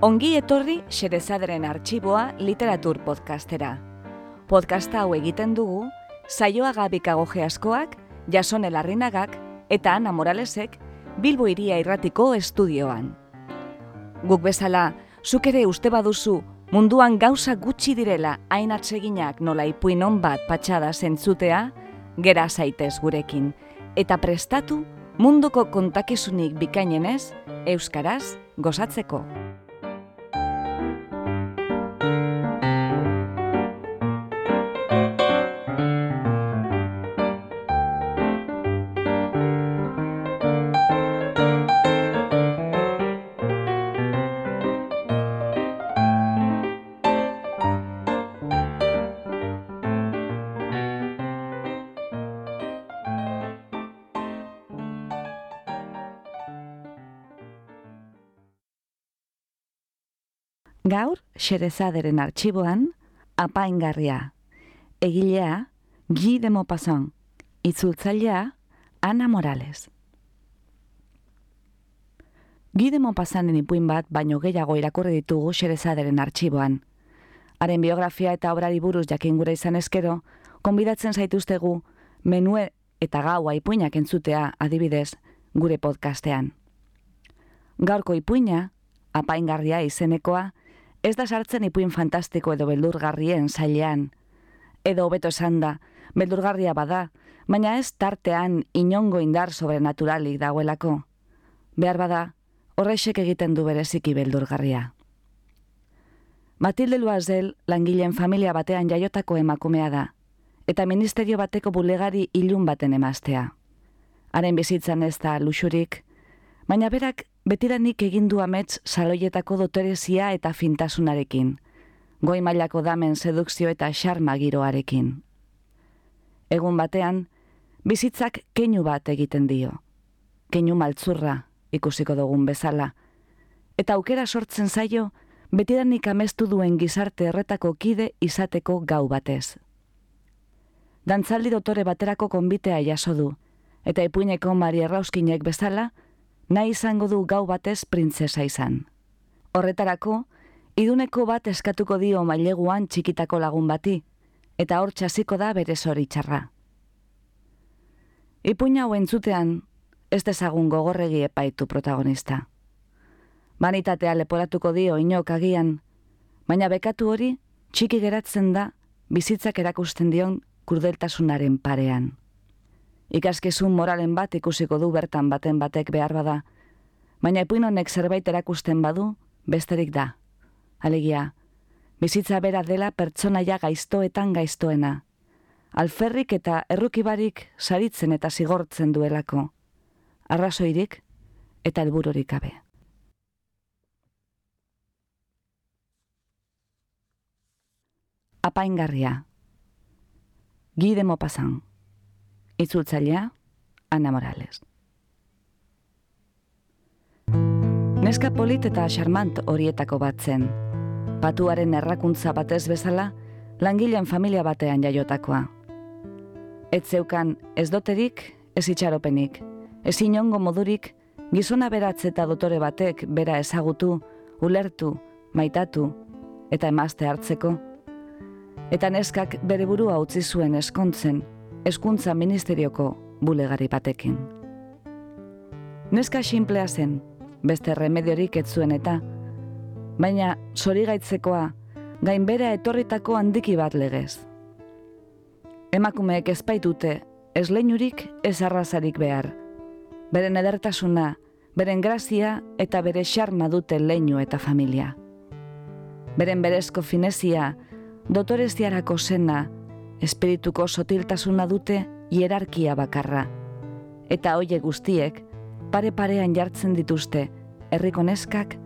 Ongi etorri Xerezaderen arxiboa literatur podcastera. Podcasta hau egiten dugu, saioa gabikago geaskoak, jason elarrinagak eta Ana Moralesek Bilbo iria irratiko estudioan. Guk bezala, zuk ere uste baduzu munduan gauza gutxi direla hain atseginak nola ipuin bat patxada zentzutea, gera zaitez gurekin, eta prestatu munduko kontakizunik bikainenez, Euskaraz gozatzeko. Gaur, xerezaderen arxiboan, apaingarria. Egilea, Guy de Maupassant. Itzultzailea, Ana Morales. Guy de Maupassanden ipuin bat, baino gehiago irakurri ditugu xerezaderen arxiboan. Haren biografia eta obrari buruz jakin gura izan eskero, konbidatzen zaituztegu, menue eta gaua ipuinak entzutea adibidez gure podcastean. Gaurko ipuina, apaingarria izenekoa, ez da sartzen ipuin fantastiko edo beldurgarrien zailean. Edo hobeto esan da, beldurgarria bada, baina ez tartean inongo indar sobrenaturalik dagoelako. Behar bada, horrexek egiten du bereziki beldurgarria. Matilde Luazel langileen familia batean jaiotako emakumea da, eta ministerio bateko bulegari ilun baten emaztea. Haren bizitzan ez da luxurik, baina berak betidanik egin du amets saloietako dotorezia eta fintasunarekin, goi mailako damen sedukzio eta xarma giroarekin. Egun batean, bizitzak keinu bat egiten dio. Keinu maltzurra ikusiko dugun bezala. Eta aukera sortzen zaio, betidanik amestu duen gizarte erretako kide izateko gau batez. Dantzaldi dotore baterako konbitea jaso du, eta ipuineko Mari Errauskinek bezala, nahi izango du gau batez printzesa izan. Horretarako, iduneko bat eskatuko dio maileguan txikitako lagun bati, eta hor txasiko da bere txarra. Ipuina hau entzutean, ez dezagun gogorregi epaitu protagonista. Banitatea leporatuko dio inok agian, baina bekatu hori txiki geratzen da bizitzak erakusten dion kurdeltasunaren parean ikaskizun moralen bat ikusiko du bertan baten batek behar bada, baina epuin honek zerbait erakusten badu, besterik da. Alegia, bizitza bera dela pertsonaia gaiztoetan gaiztoena. Alferrik eta errukibarik saritzen eta zigortzen duelako. Arrazoirik eta helbururik gabe. Apaingarria. Gide mopasan. Itzultzailea, Ana Morales. Neska polit eta charmant horietako bat zen. Patuaren errakuntza batez bezala, langileen familia batean jaiotakoa. Ez zeukan ez doterik, ez itxaropenik, ez inongo modurik, gizona beratze eta dotore batek bera ezagutu, ulertu, maitatu eta emazte hartzeko. Eta neskak bere burua utzi zuen eskontzen, eskuntza ministerioko bulegari batekin. Neska sinplea zen, beste remediorik ez zuen eta, baina sorigaitzekoa gainbera etorritako handiki bat legez. Emakumeek ezpaitute ez leinurik ez arrazarik behar. Beren edertasuna, beren grazia eta bere xarma dute leinu eta familia. Beren berezko finezia, dotoreziarako zena, espirituko sotiltasuna dute hierarkia bakarra. Eta hoie guztiek, pare-parean jartzen dituzte, herriko neskak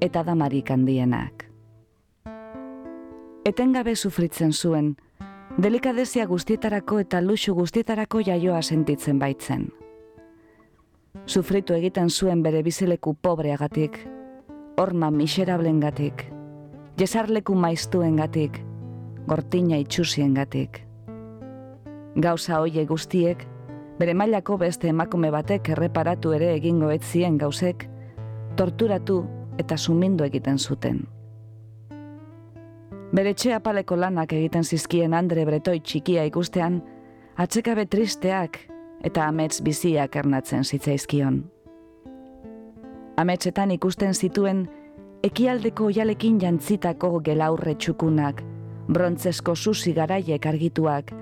eta damarik handienak. Etengabe sufritzen zuen, delikadezia guztietarako eta luxu guztietarako jaioa sentitzen baitzen. Sufritu egiten zuen bere bizileku pobreagatik, orma miserablengatik, jesarleku maiztuengatik, gortina itxusiengatik gauza hoie guztiek, bere mailako beste emakume batek erreparatu ere egingo etzien gauzek, torturatu eta sumindu egiten zuten. Bere apaleko lanak egiten zizkien Andre Bretoi txikia ikustean, atsekabe tristeak eta amets biziak ernatzen zitzaizkion. Ametsetan ikusten zituen, ekialdeko jalekin jantzitako gelaurre txukunak, brontzesko susi garaiek argituak,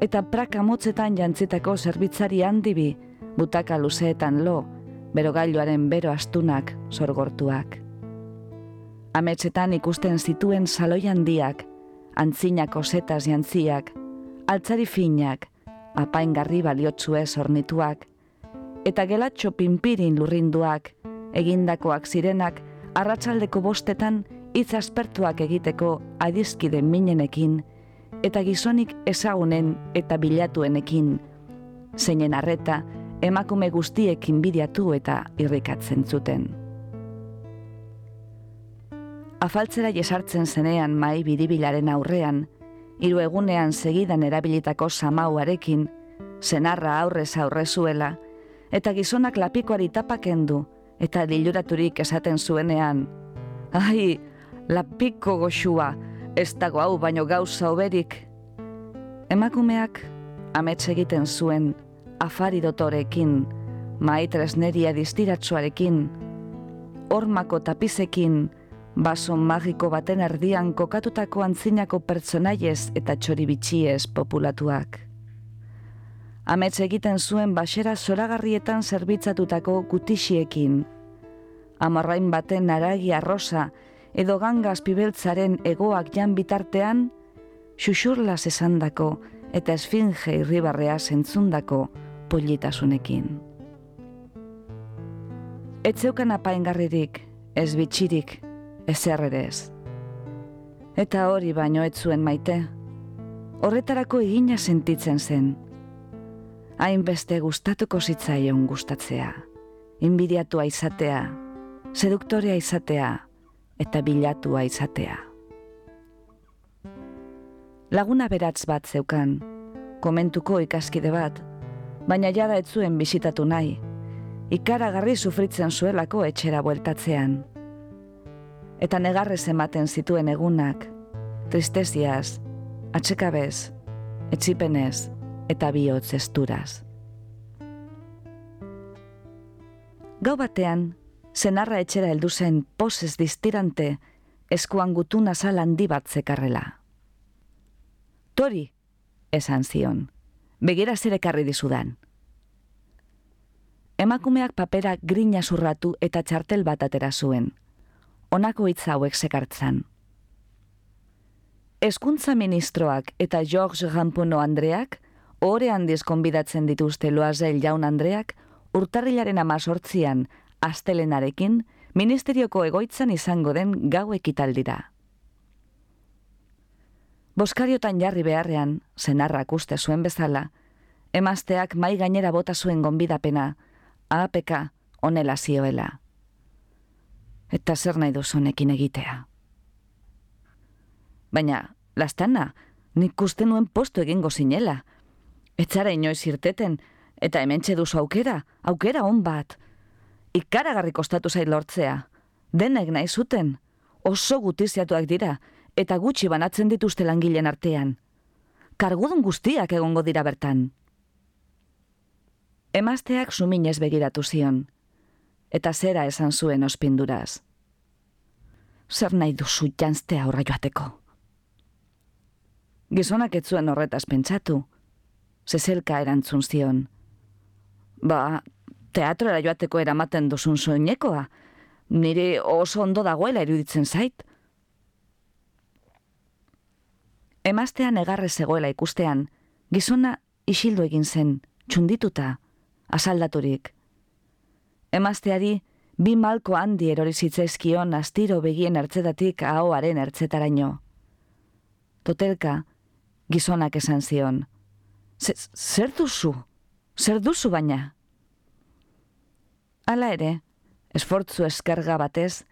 eta praka motzetan jantzitako zerbitzari handibi, butaka luzeetan lo, bero gailuaren bero astunak sorgortuak. Ametsetan ikusten zituen saloi handiak, antzinako setaz jantziak, altzari finak, apaingarri baliotzu ez ornituak, eta gelatxo pinpirin lurrinduak, egindakoak zirenak, arratsaldeko bostetan hitz aspertuak egiteko adizkide minenekin, eta gizonik ezagunen eta bilatuenekin, zeinen arreta, emakume guztiek inbidiatu eta irrikatzen zuten. Afaltzera jesartzen zenean mai biribilaren aurrean, hiru egunean segidan erabilitako samauarekin, senarra aurrez aurre zuela, eta gizonak lapikoari tapakendu, eta diluraturik esaten zuenean, Ai, lapiko goxua, ez dago hau baino gauza oberik. Emakumeak amets egiten zuen afari dotorekin, maitresneria distiratsuarekin, ormako tapizekin, baso magiko baten erdian kokatutako antzinako pertsonaiez eta txoribitxiez populatuak. Amets egiten zuen basera zoragarrietan zerbitzatutako gutixiekin, amarrain baten aragi arrosa edo gangaz pibeltzaren egoak jan bitartean, xuxurlas esandako eta esfinge irribarrea zentzundako politasunekin. Etzeukan apaingarririk, ez bitxirik, ez errerez. Eta hori baino ez zuen maite, horretarako egina sentitzen zen. Hainbeste gustatuko zitzaion gustatzea, inbidiatua izatea, seduktorea izatea eta bilatua izatea. Laguna beratz bat zeukan, komentuko ikaskide bat, baina jada ez zuen bisitatu nahi, ikaragarri sufritzen zuelako etxera bueltatzean. Eta negarrez ematen zituen egunak, tristeziaz, atxekabez, etxipenez eta bihotz esturaz. Gau batean, zenarra etxera heldu zen poses distirante, eskuan gutuna handi bat zekarrela. Tori, esan zion, begira zer ekarri dizudan. Emakumeak papera grina zurratu eta txartel bat atera zuen. Honako hitz hauek sekartzan. Eskuntza ministroak eta George Rampuno Andreak, ore handiz konbidatzen dituzte Loazel jaun Andreak, urtarrilaren amazortzian, astelenarekin, ministerioko egoitzan izango den gau ekitaldira. Boskariotan jarri beharrean, zenarrak uste zuen bezala, emazteak mai gainera bota zuen gonbidapena, ahapeka onela zioela. Eta zer nahi duzunekin egitea. Baina, lastana, nik uste nuen postu egingo zinela. Etzara inoiz irteten, eta hemen duzu aukera, aukera hon bat. Ikaragarri kostatu zait lortzea. Denek nahi zuten, oso gutiziatuak dira, eta gutxi banatzen dituzte langileen artean. Kargudun guztiak egongo dira bertan. Emazteak suminez begiratu zion, eta zera esan zuen ospinduraz. Zer nahi duzu jantzte aurra joateko? Gizonak ez zuen horretaz pentsatu, zezelka erantzun zion. Ba, teatroera joateko eramaten duzun soinekoa, nire oso ondo dagoela iruditzen zait. Emaztean egarre zegoela ikustean, gizona isildu egin zen, txundituta, asaldaturik. Emazteari, bi malko handi erori zitzaizkion astiro begien ertzetatik ahoaren ertzetaraino. Totelka, gizonak esan zion. Zer duzu? Zer duzu baina? Hala ere, esfortzu eskerga batez,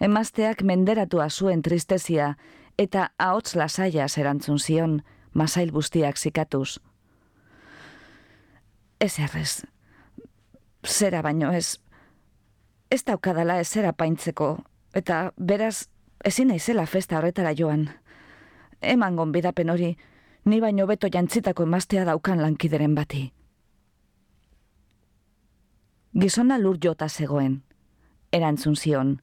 emazteak menderatua zuen tristezia eta ahots lasaia erantzun zion, masail guztiak zikatuz. Ez errez, zera baino ez, ez daukadala ez zera paintzeko, eta beraz ezin naizela festa horretara joan. Eman gonbidapen hori, ni baino beto jantzitako emaztea daukan lankideren bati. Gizona lur jota zegoen, erantzun zion.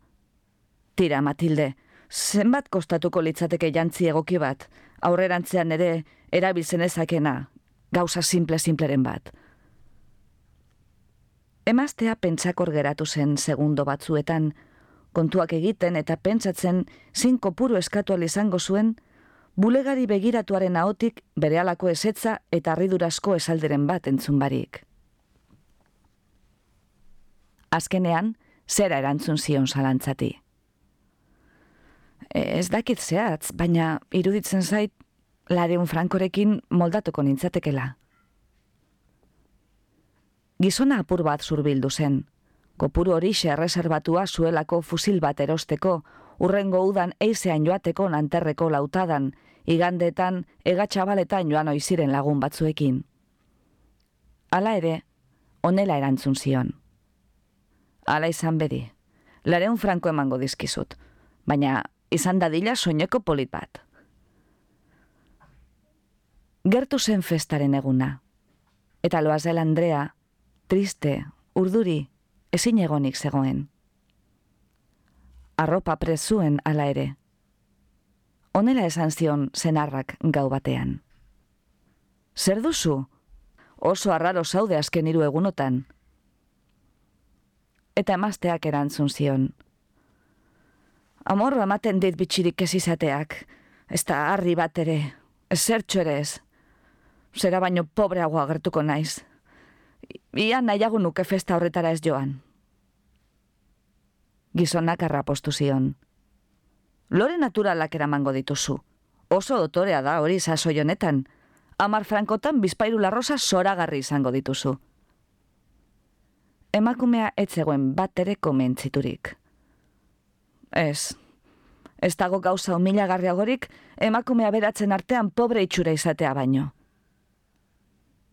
Tira, Matilde, zenbat kostatuko litzateke jantzi egoki bat, aurrerantzean ere erabiltzen ezakena, gauza simple-simpleren bat. Emaztea pentsakor geratu zen segundo batzuetan, kontuak egiten eta pentsatzen zin kopuru eskatu izango zuen, bulegari begiratuaren ahotik bere alako esetza eta arridurasko esalderen bat entzun barik. Azkenean, zera erantzun zion zalantzati. E, ez dakit zehatz, baina iruditzen zait, lareun frankorekin moldatuko nintzatekela. Gizona apur bat zurbildu zen, kopuru hori erreserbatua zuelako fusil bat erosteko, urrengo udan eizean joateko nanterreko lautadan, igandetan egatxabaletan joan oiziren lagun batzuekin. Hala ere, onela erantzun zion. Hala izan bedi, lareun franko emango dizkizut, baina izan dadila soineko polit bat. Gertu zen festaren eguna, eta loazel Andrea, triste, urduri, ezin egonik zegoen. Arropa prezuen ala ere. Honela esan zion zenarrak gau batean. Zer duzu? Oso arraro zaude azken hiru egunotan. Eta emazteak erantzun zion. Amorro ematen dit bitxirik ez izateak. Ez da harri bat ere. Ez zertxo ere ez. Zera baino pobreagoa gertuko naiz. Ia nahiago nuke festa horretara ez joan gizonak arrapostu zion. Lore naturalak eramango dituzu. Oso dotorea da hori sasoi honetan. Amar frankotan bizpairu larrosa zoragarri izango dituzu. Emakumea etzegoen bat ere komentziturik. Ez, ez dago gauza humilagarriagorik emakumea beratzen artean pobre itxura izatea baino.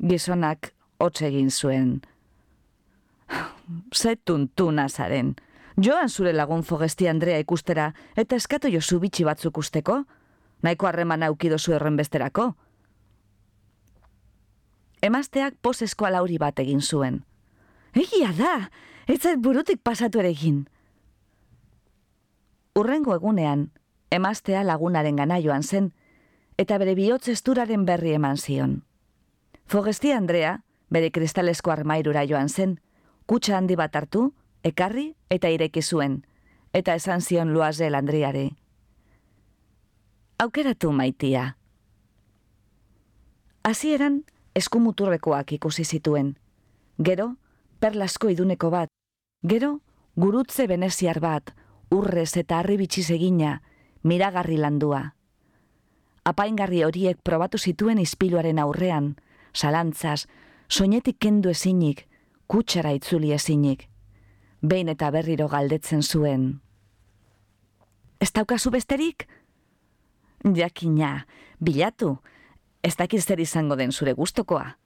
Gizonak hotz egin zuen. Zetun tu nazaren. Joan zure lagun fogesti Andrea ikustera, eta eskatu jo bitxi batzuk usteko? Naiko harreman aukido zu erren besterako? Emazteak poseskoa lauri bat egin zuen. Egia da, ez burutik pasatu ere egin. Urrengo egunean, emaztea lagunaren gana joan zen, eta bere bihotz esturaren berri eman zion. Fogesti Andrea, bere kristalesko armairura joan zen, kutsa handi bat hartu, ekarri eta ireki zuen, eta esan zion luaze landriare. Aukeratu maitia. Hasieran eskumuturrekoak ikusi zituen. Gero, perlasko iduneko bat. Gero, gurutze beneziar bat, urrez eta harri bitxiz egina, miragarri landua. Apaingarri horiek probatu zituen izpiluaren aurrean, salantzaz, soinetik kendu ezinik, kutsara itzuli ezinik behin eta berriro galdetzen zuen. Ez daukazu besterik? Jakina, bilatu, ez dakiz zer izango den zure gustokoa.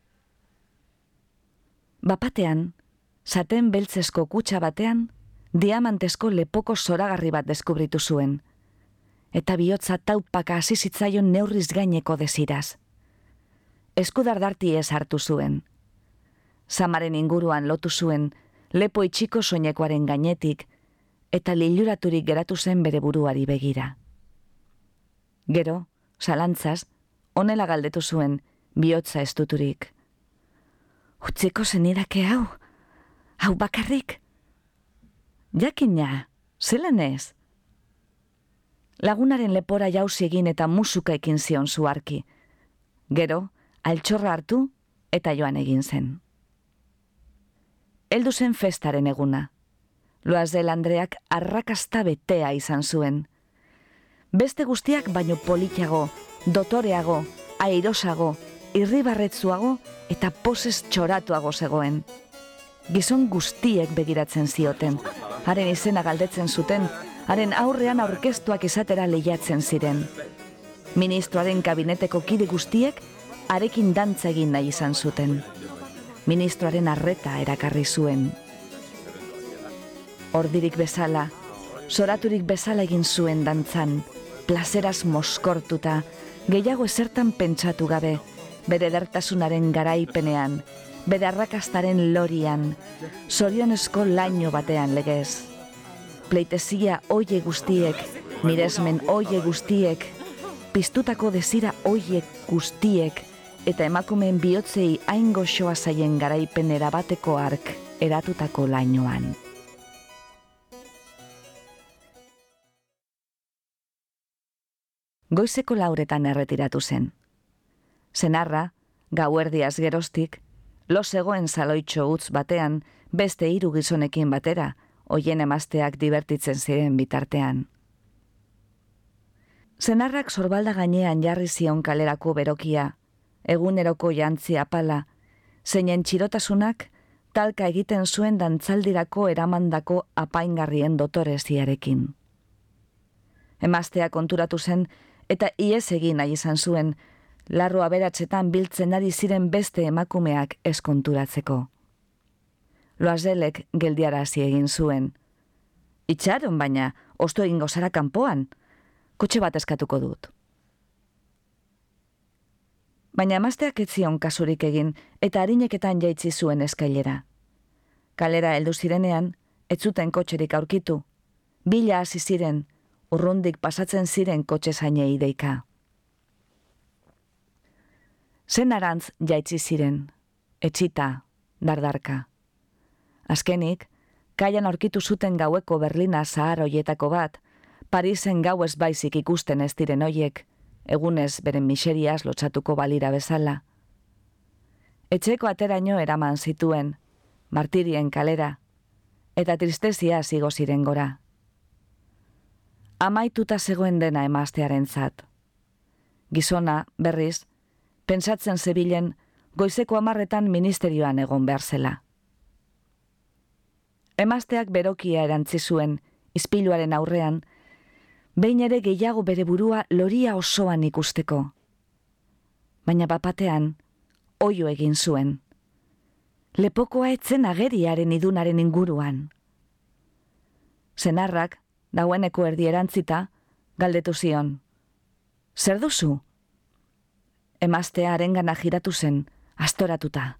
Bapatean, saten beltzesko kutsa batean, diamantesko lepoko zoragarri bat deskubritu zuen, eta bihotza taupaka hasi zitzaion neurriz gaineko desiraz. Eskudardarti ez hartu zuen. Samaren inguruan lotu zuen, lepo itxiko soinekoaren gainetik, eta liluraturik geratu zen bere buruari begira. Gero, salantzaz, onela galdetu zuen, bihotza estuturik. Utziko zenidake hau, hau bakarrik? Jakina, zelan ez? Lagunaren lepora jauzi egin eta musuka ekin zion zuarki. Gero, altxorra hartu eta joan egin zen heldu zen festaren eguna. Loazel Andreak arrakasta betea izan zuen. Beste guztiak baino politiago, dotoreago, airosago, irribarretzuago eta poses txoratuago zegoen. Gizon guztiek begiratzen zioten, haren izena galdetzen zuten, haren aurrean aurkeztuak izatera lehiatzen ziren. Ministroaren kabineteko kide guztiek, arekin dantza egin nahi izan zuten ministroaren arreta erakarri zuen. Ordirik bezala, Zoraturik bezala egin zuen dantzan, plazeraz moskortuta, gehiago esertan pentsatu gabe, bere dertasunaren garaipenean, bere arrakastaren lorian, zorionezko laino batean legez. Pleitezia oie guztiek, miresmen oie guztiek, piztutako desira oie guztiek, eta emakumeen bihotzei hain goxoa zaien garaipen erabateko ark eratutako lainoan. Goizeko lauretan erretiratu zen. Zenarra, gauerdiaz gerostik, lo zegoen zaloitxo utz batean, beste hiru gizonekin batera, hoien emazteak divertitzen ziren bitartean. Zenarrak sorbalda gainean jarri zion kalerako berokia, eguneroko jantzi apala, zeinen txirotasunak talka egiten zuen dantzaldirako eramandako apaingarrien dotoreziarekin. Emaztea konturatu zen, eta iez egin nahi izan zuen, larro aberatzetan biltzen ari ziren beste emakumeak eskonturatzeko. Loazelek geldiara hasi egin zuen. Itxaron baina, osto egin gozara kanpoan, kotxe bat eskatuko dut. Baina emazteak etzion kasurik egin eta harineketan jaitzi zuen eskailera. Kalera heldu zirenean, ez zuten kotxerik aurkitu. Bila hasi ziren, urrundik pasatzen ziren kotxe zainei deika. Zen arantz jaitzi ziren, etxita, dardarka. Azkenik, kaian aurkitu zuten gaueko Berlina zahar hoietako bat, Parisen gau ez baizik ikusten ez diren hoiek, egunez beren miseriaz lotsatuko balira bezala. Etxeko ateraino eraman zituen, martirien kalera, eta tristezia zigo ziren gora amaituta zegoen dena emaztearen zat. Gizona, berriz, pentsatzen zebilen, goizeko amarretan ministerioan egon behar zela. Emazteak berokia erantzi zuen, izpiluaren aurrean, behin ere gehiago bere burua loria osoan ikusteko. Baina bapatean, oio egin zuen. Lepokoa etzen ageriaren idunaren inguruan. Zenarrak, daueneko erdi erantzita, galdetu zion. Zer duzu? Emaztea arengana giratu zen, astoratuta.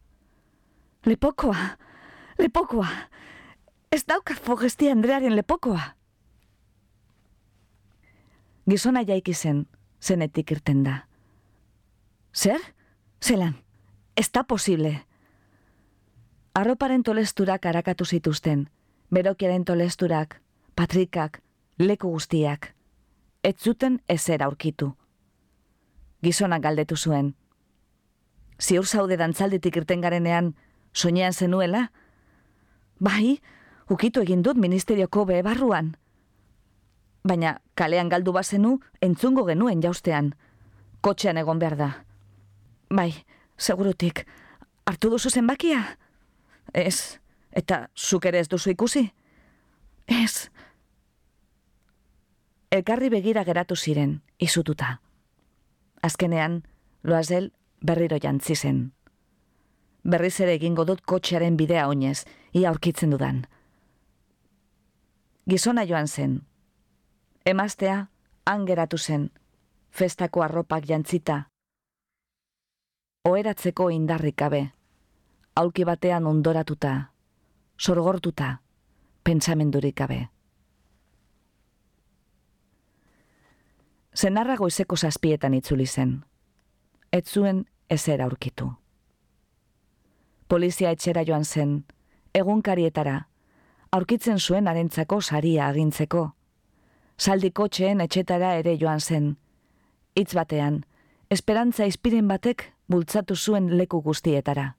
Lepokoa, lepokoa, ez daukat fogestia Andrearen lepokoa. Gizona jaiki zen, zenetik irten da. Zer? Zelan, ez da posible. Arroparen tolesturak arakatu zituzten, berokiaren tolesturak, patrikak, leku guztiak, ez zuten ezer aurkitu. Gizona galdetu zuen. Ziur zaude dantzalditik irten garenean, soinean zenuela? Bai, ukitu egin dut ministerioko behe barruan. Baina kalean galdu bazenu, entzungo genuen jaustean. Kotxean egon behar da. Bai, segurutik, hartu duzu zenbakia? Ez, eta zuk ere ez duzu ikusi? Ez, elkarri begira geratu ziren, izututa. Azkenean, loazel berriro jantzi zen. Berriz ere egingo dut kotxearen bidea oinez, ia aurkitzen dudan. Gizona joan zen. Emaztea, han geratu zen, festako arropak jantzita. Oeratzeko indarrik gabe, aulki batean ondoratuta, sorgortuta, pentsamendurik gabe. Zenarra goizeko zazpietan itzuli zen. Ez zuen ezer aurkitu. Polizia etxera joan zen, egunkarietara, aurkitzen zuen arentzako saria agintzeko. Saldi kotxeen etxetara ere joan zen. Hitz batean, esperantza izpiren batek bultzatu zuen leku guztietara.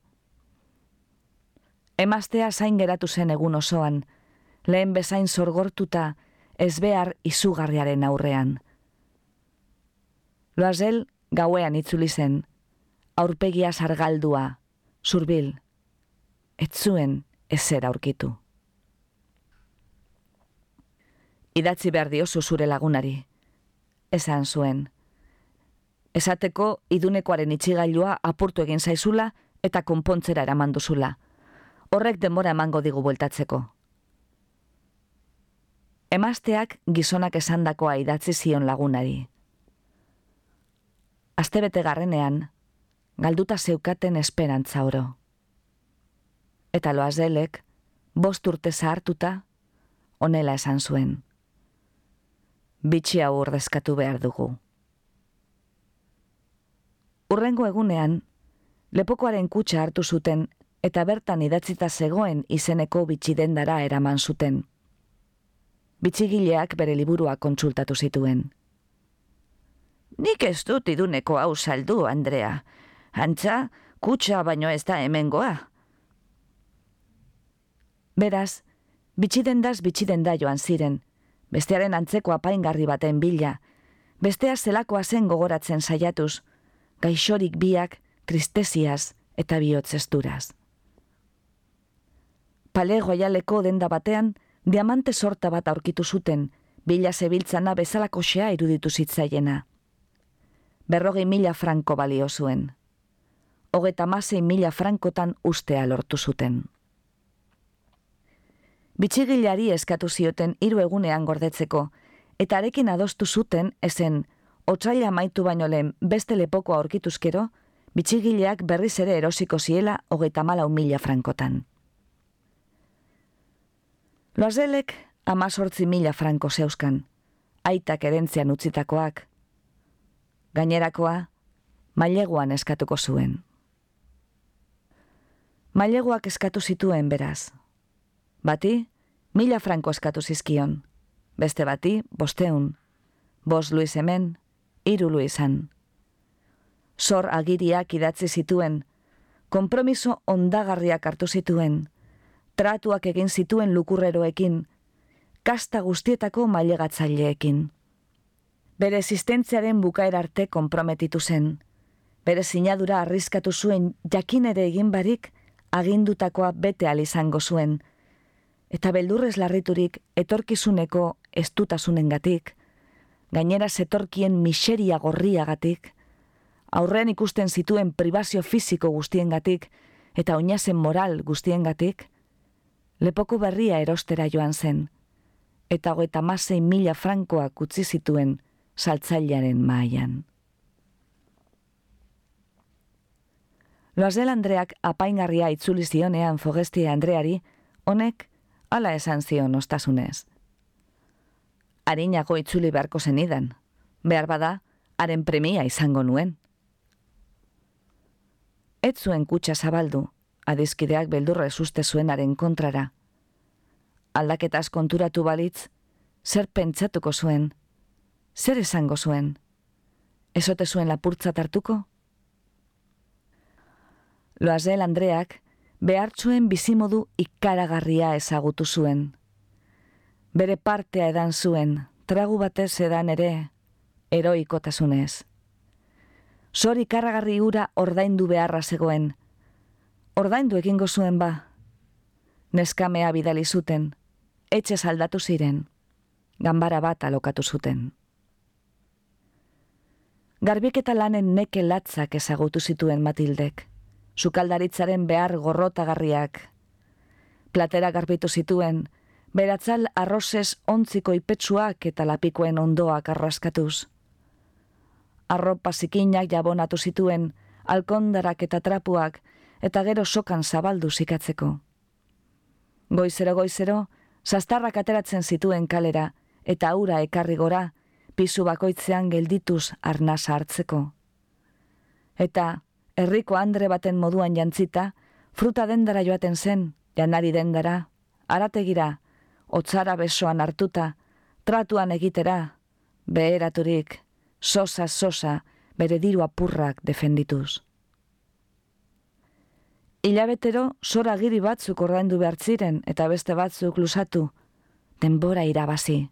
Emaztea zain geratu zen egun osoan, lehen bezain sorgortuta, ez behar izugarriaren aurrean. Loazel gauean itzuli zen, aurpegia sargaldua, zurbil, ez zuen ezer aurkitu. Idatzi behar diozu zure lagunari, esan zuen. Esateko idunekoaren itxigailua apurtu egin zaizula eta konpontzera eraman duzula. Horrek denbora emango digu bueltatzeko. Emazteak gizonak esandakoa idatzi zion lagunari. Astebete garrenean, galduta zeukaten esperantza oro. Eta loazelek, bost urte zahartuta, onela esan zuen. Bitxi hau urdezkatu behar dugu. Urrengo egunean, lepokoaren kutsa hartu zuten eta bertan idatzita zegoen izeneko bitxidendara eraman zuten. Bitxigileak bere liburua kontsultatu zituen. Nik ez dut iduneko hau saldu, Andrea. Antza, kutsa baino ez da hemengoa. Beraz, bitxidendaz bitxidenda joan ziren, bestearen antzeko apaingarri baten bila, bestea zelakoa zen gogoratzen saiatuz, gaixorik biak, tristesiaz eta bihotzesturaz. Pale goialeko denda batean, diamante sorta bat aurkitu zuten, bila zebiltzana bezalako xea iruditu zitzaiena. Berrogei mila franko balio zuen. Hogeta masei mila frankotan ustea lortu zuten. Bitxigilari eskatu zioten hiru egunean gordetzeko, eta arekin adostu zuten ezen, otsaila maitu baino lehen beste lepoko aurkituzkero, bitxigileak berriz ere erosiko ziela hogeita malau mila frankotan. Loazelek amazortzi mila franko zeuskan, aitak erentzian utzitakoak. Gainerakoa, maileguan eskatuko zuen. Maileguak eskatu zituen beraz. Bati, mila franko eskatu zizkion. Beste bati, bosteun. Bos Luis hemen, iru Luisan. Zor agiriak idatzi zituen, kompromiso ondagarriak hartu zituen, tratuak egin zituen lukurreroekin, kasta guztietako mailegatzaileekin. Bere existentziaren bukaer arte konprometitu zen. Bere sinadura arriskatu zuen jakin ere egin barik agindutakoa bete izango zuen. Eta beldurrez larriturik etorkizuneko estutasunengatik, gainera zetorkien miseria gorriagatik, aurrean ikusten zituen pribazio fisiko guztiengatik eta oinazen moral guztiengatik, lepoko berria erostera joan zen, eta hogeita masei mila frankoak utzi zituen saltzailearen maian. Loazel Andreak apaingarria itzuli zionean fogestia Andreari, honek hala esan zion ostasunez. Arinago itzuli beharko zenidan, behar bada, haren premia izango nuen. Ez zuen kutsa zabaldu, adizkideak beldurra esuste zuenaren kontrara. Aldaketaz konturatu balitz, zer pentsatuko zuen, zer esango zuen, ezote zuen lapurtza tartuko? Loazel Andreak behartzuen bizimodu ikaragarria ezagutu zuen. Bere partea edan zuen, tragu batez edan ere, eroikotasunez. Zor ikaragarri ura ordaindu beharra zegoen, ordaindu egingo zuen ba. Neskamea bidali zuten, etxe saldatu ziren, ganbara bat alokatu zuten. Garbiketa lanen neke latzak ezagutu zituen Matildek, sukaldaritzaren behar gorrotagarriak. Platera garbitu zituen, beratzal arrozez ontziko ipetsuak eta lapikoen ondoak arraskatuz. Arropa zikinak jabonatu zituen, alkondarak eta trapuak, eta gero sokan zabaldu zikatzeko. Goizero goizero, sastarrak ateratzen zituen kalera, eta aura ekarri gora, pisu bakoitzean geldituz arnasa hartzeko. Eta, herriko andre baten moduan jantzita, fruta dendara joaten zen, janari dendara, arategira, otzara besoan hartuta, tratuan egitera, beheraturik, sosa sosa, bere diru apurrak defendituz. Ilabetero, sora giri batzuk ordaindu behar eta beste batzuk lusatu, denbora irabazi.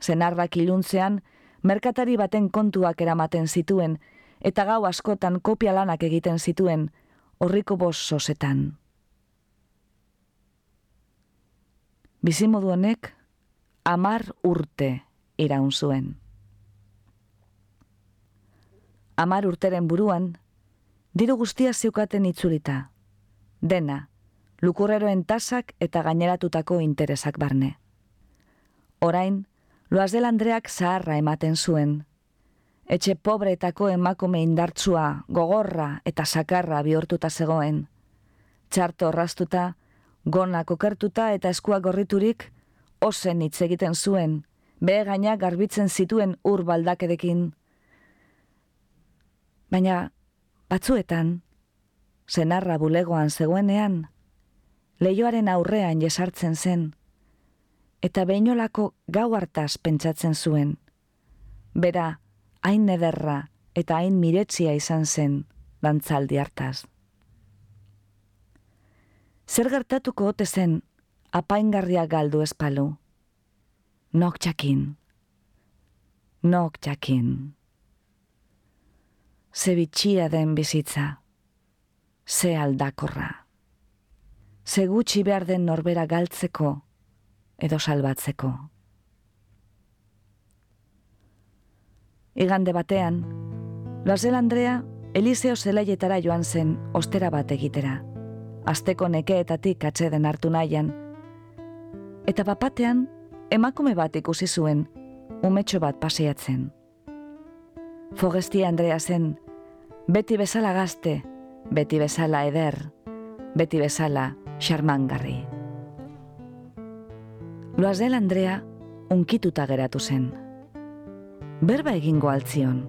Zenarrak iluntzean, merkatari baten kontuak eramaten zituen, eta gau askotan kopia lanak egiten zituen, horriko bos sosetan. Bizimodu honek, amar urte iraun zuen. Amar urteren buruan, Diru guztia zeukaten itzulita. Dena, lukurreroen tasak eta gaineratutako interesak barne. Orain, Loazel Andreak zaharra ematen zuen. Etxe pobretako emakume indartsua, gogorra eta sakarra bihurtuta zegoen. Txarto orrastuta, gonak okertuta eta eskua gorriturik, ozen hitz egiten zuen, behe gaina garbitzen zituen ur baldakedekin. Baina, batzuetan, zenarra bulegoan zegoenean, leioaren aurrean jesartzen zen, eta behinolako gau hartaz pentsatzen zuen. Bera, hain nederra eta hain miretzia izan zen, dantzaldi hartaz. Zer gertatuko ote zen, apaingarria galdu espalu. Nok txakin. Nok txakin. Ze bitxia den bizitza. Ze aldakorra. Ze gutxi behar den norbera galtzeko edo salbatzeko. Igande batean, Lazel Andrea Eliseo zelaietara joan zen ostera bat egitera. Azteko nekeetatik atxeden hartu nahian. Eta bapatean, emakume bat ikusi zuen, umetxo bat paseatzen. Fogestia Andrea zen, beti bezala gazte, beti bezala eder, beti bezala xarmangarri. Loazel Andrea unkituta geratu zen. Berba egingo altzion.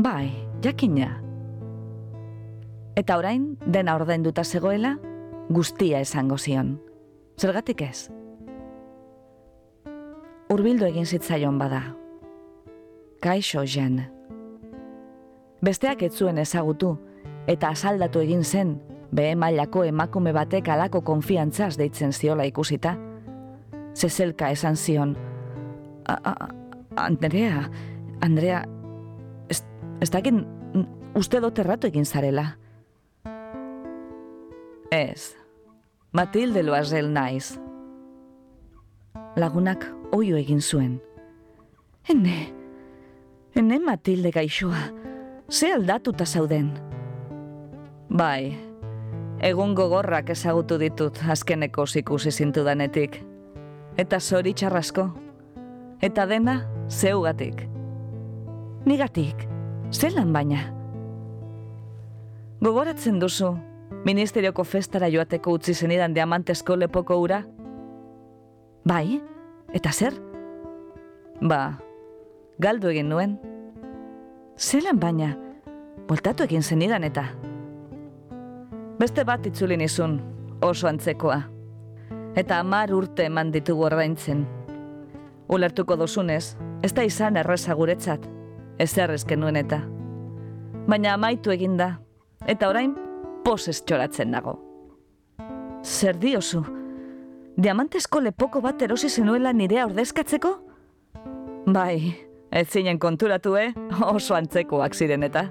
Bai, jakina. Eta orain, dena ordainduta zegoela, guztia esango zion. Zergatik ez? Urbildu egin zitzaion bada. Kaixo jen. Besteak ez zuen ezagutu, eta asaldatu egin zen, behe mailako emakume batek alako konfiantzaz deitzen ziola ikusita zezelka esan zion. Andrea, Andrea, ez, ez dakin uste dut erratu egin zarela. Ez, Matilde loazel naiz. Lagunak oio egin zuen. Hene, hene Matilde gaixoa, ze aldatuta zauden. Bai, egun gogorrak ezagutu ditut azkeneko zikusi zintu danetik eta zori txarrasko. Eta dena, zeugatik. Nigatik, zelan baina. Gogoratzen duzu, ministerioko festara joateko utzi zenidan diamantesko lepoko ura? Bai, eta zer? Ba, galdu egin nuen. Zelan baina, voltatu egin zenidan eta. Beste bat itzulin izun, oso antzekoa eta amar urte eman ditugu ordaintzen. Ulertuko dozunez, ez da izan erreza guretzat, ez errezken nuen eta. Baina amaitu eginda, eta orain poses txoratzen nago. Zer diozu, diamantesko lepoko bat erosi zenuela nirea ordezkatzeko? Bai, ez zinen konturatu, eh? Oso antzekoak ziren eta.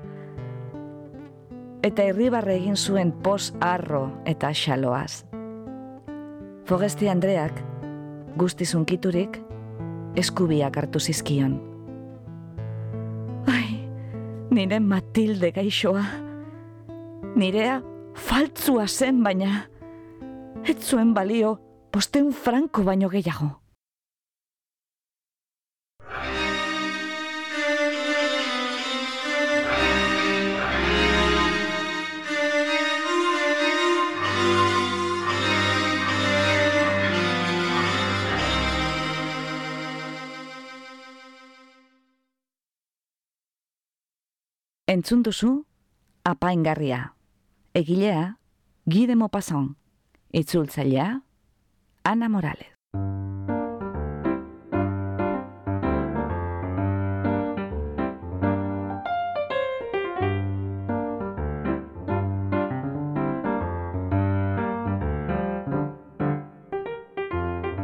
Eta irribarre egin zuen pos arro eta xaloaz. Fogesti Andreak, guztizunkiturik, eskubiak hartu zizkion. Ai, nire Matilde gaixoa. Nirea faltzua zen baina. Ez zuen balio, posteun franko baino gehiago. Entzun duzu, apaingarria. Egilea, Guy Maupassant. Itzultzailea, Ana Morales.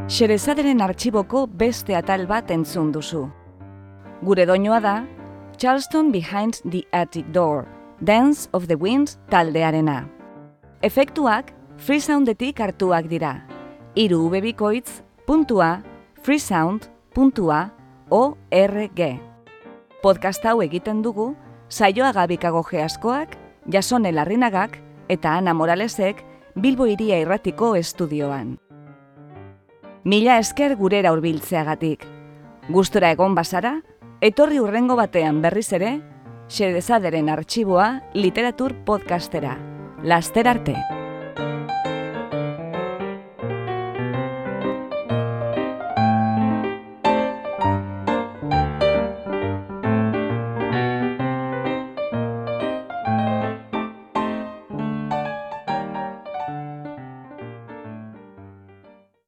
Xerezaderen artxiboko beste atal bat entzun duzu. Gure doinoa da, Charleston Behind the Attic Door, Dance of the Winds taldearena. Efektuak freesoundetik hartuak dira. Iru ubebikoitz puntua freesound puntua org. Podcast hau egiten dugu, saioa gabikago geaskoak, jasone larrinagak eta Ana Moralesek Bilbo iria irratiko estudioan. Mila esker gurera hurbiltzeagatik. Gustora egon bazara, etorri urrengo batean berriz ere, Xerezaderen artxiboa literatur podcastera. Laster arte!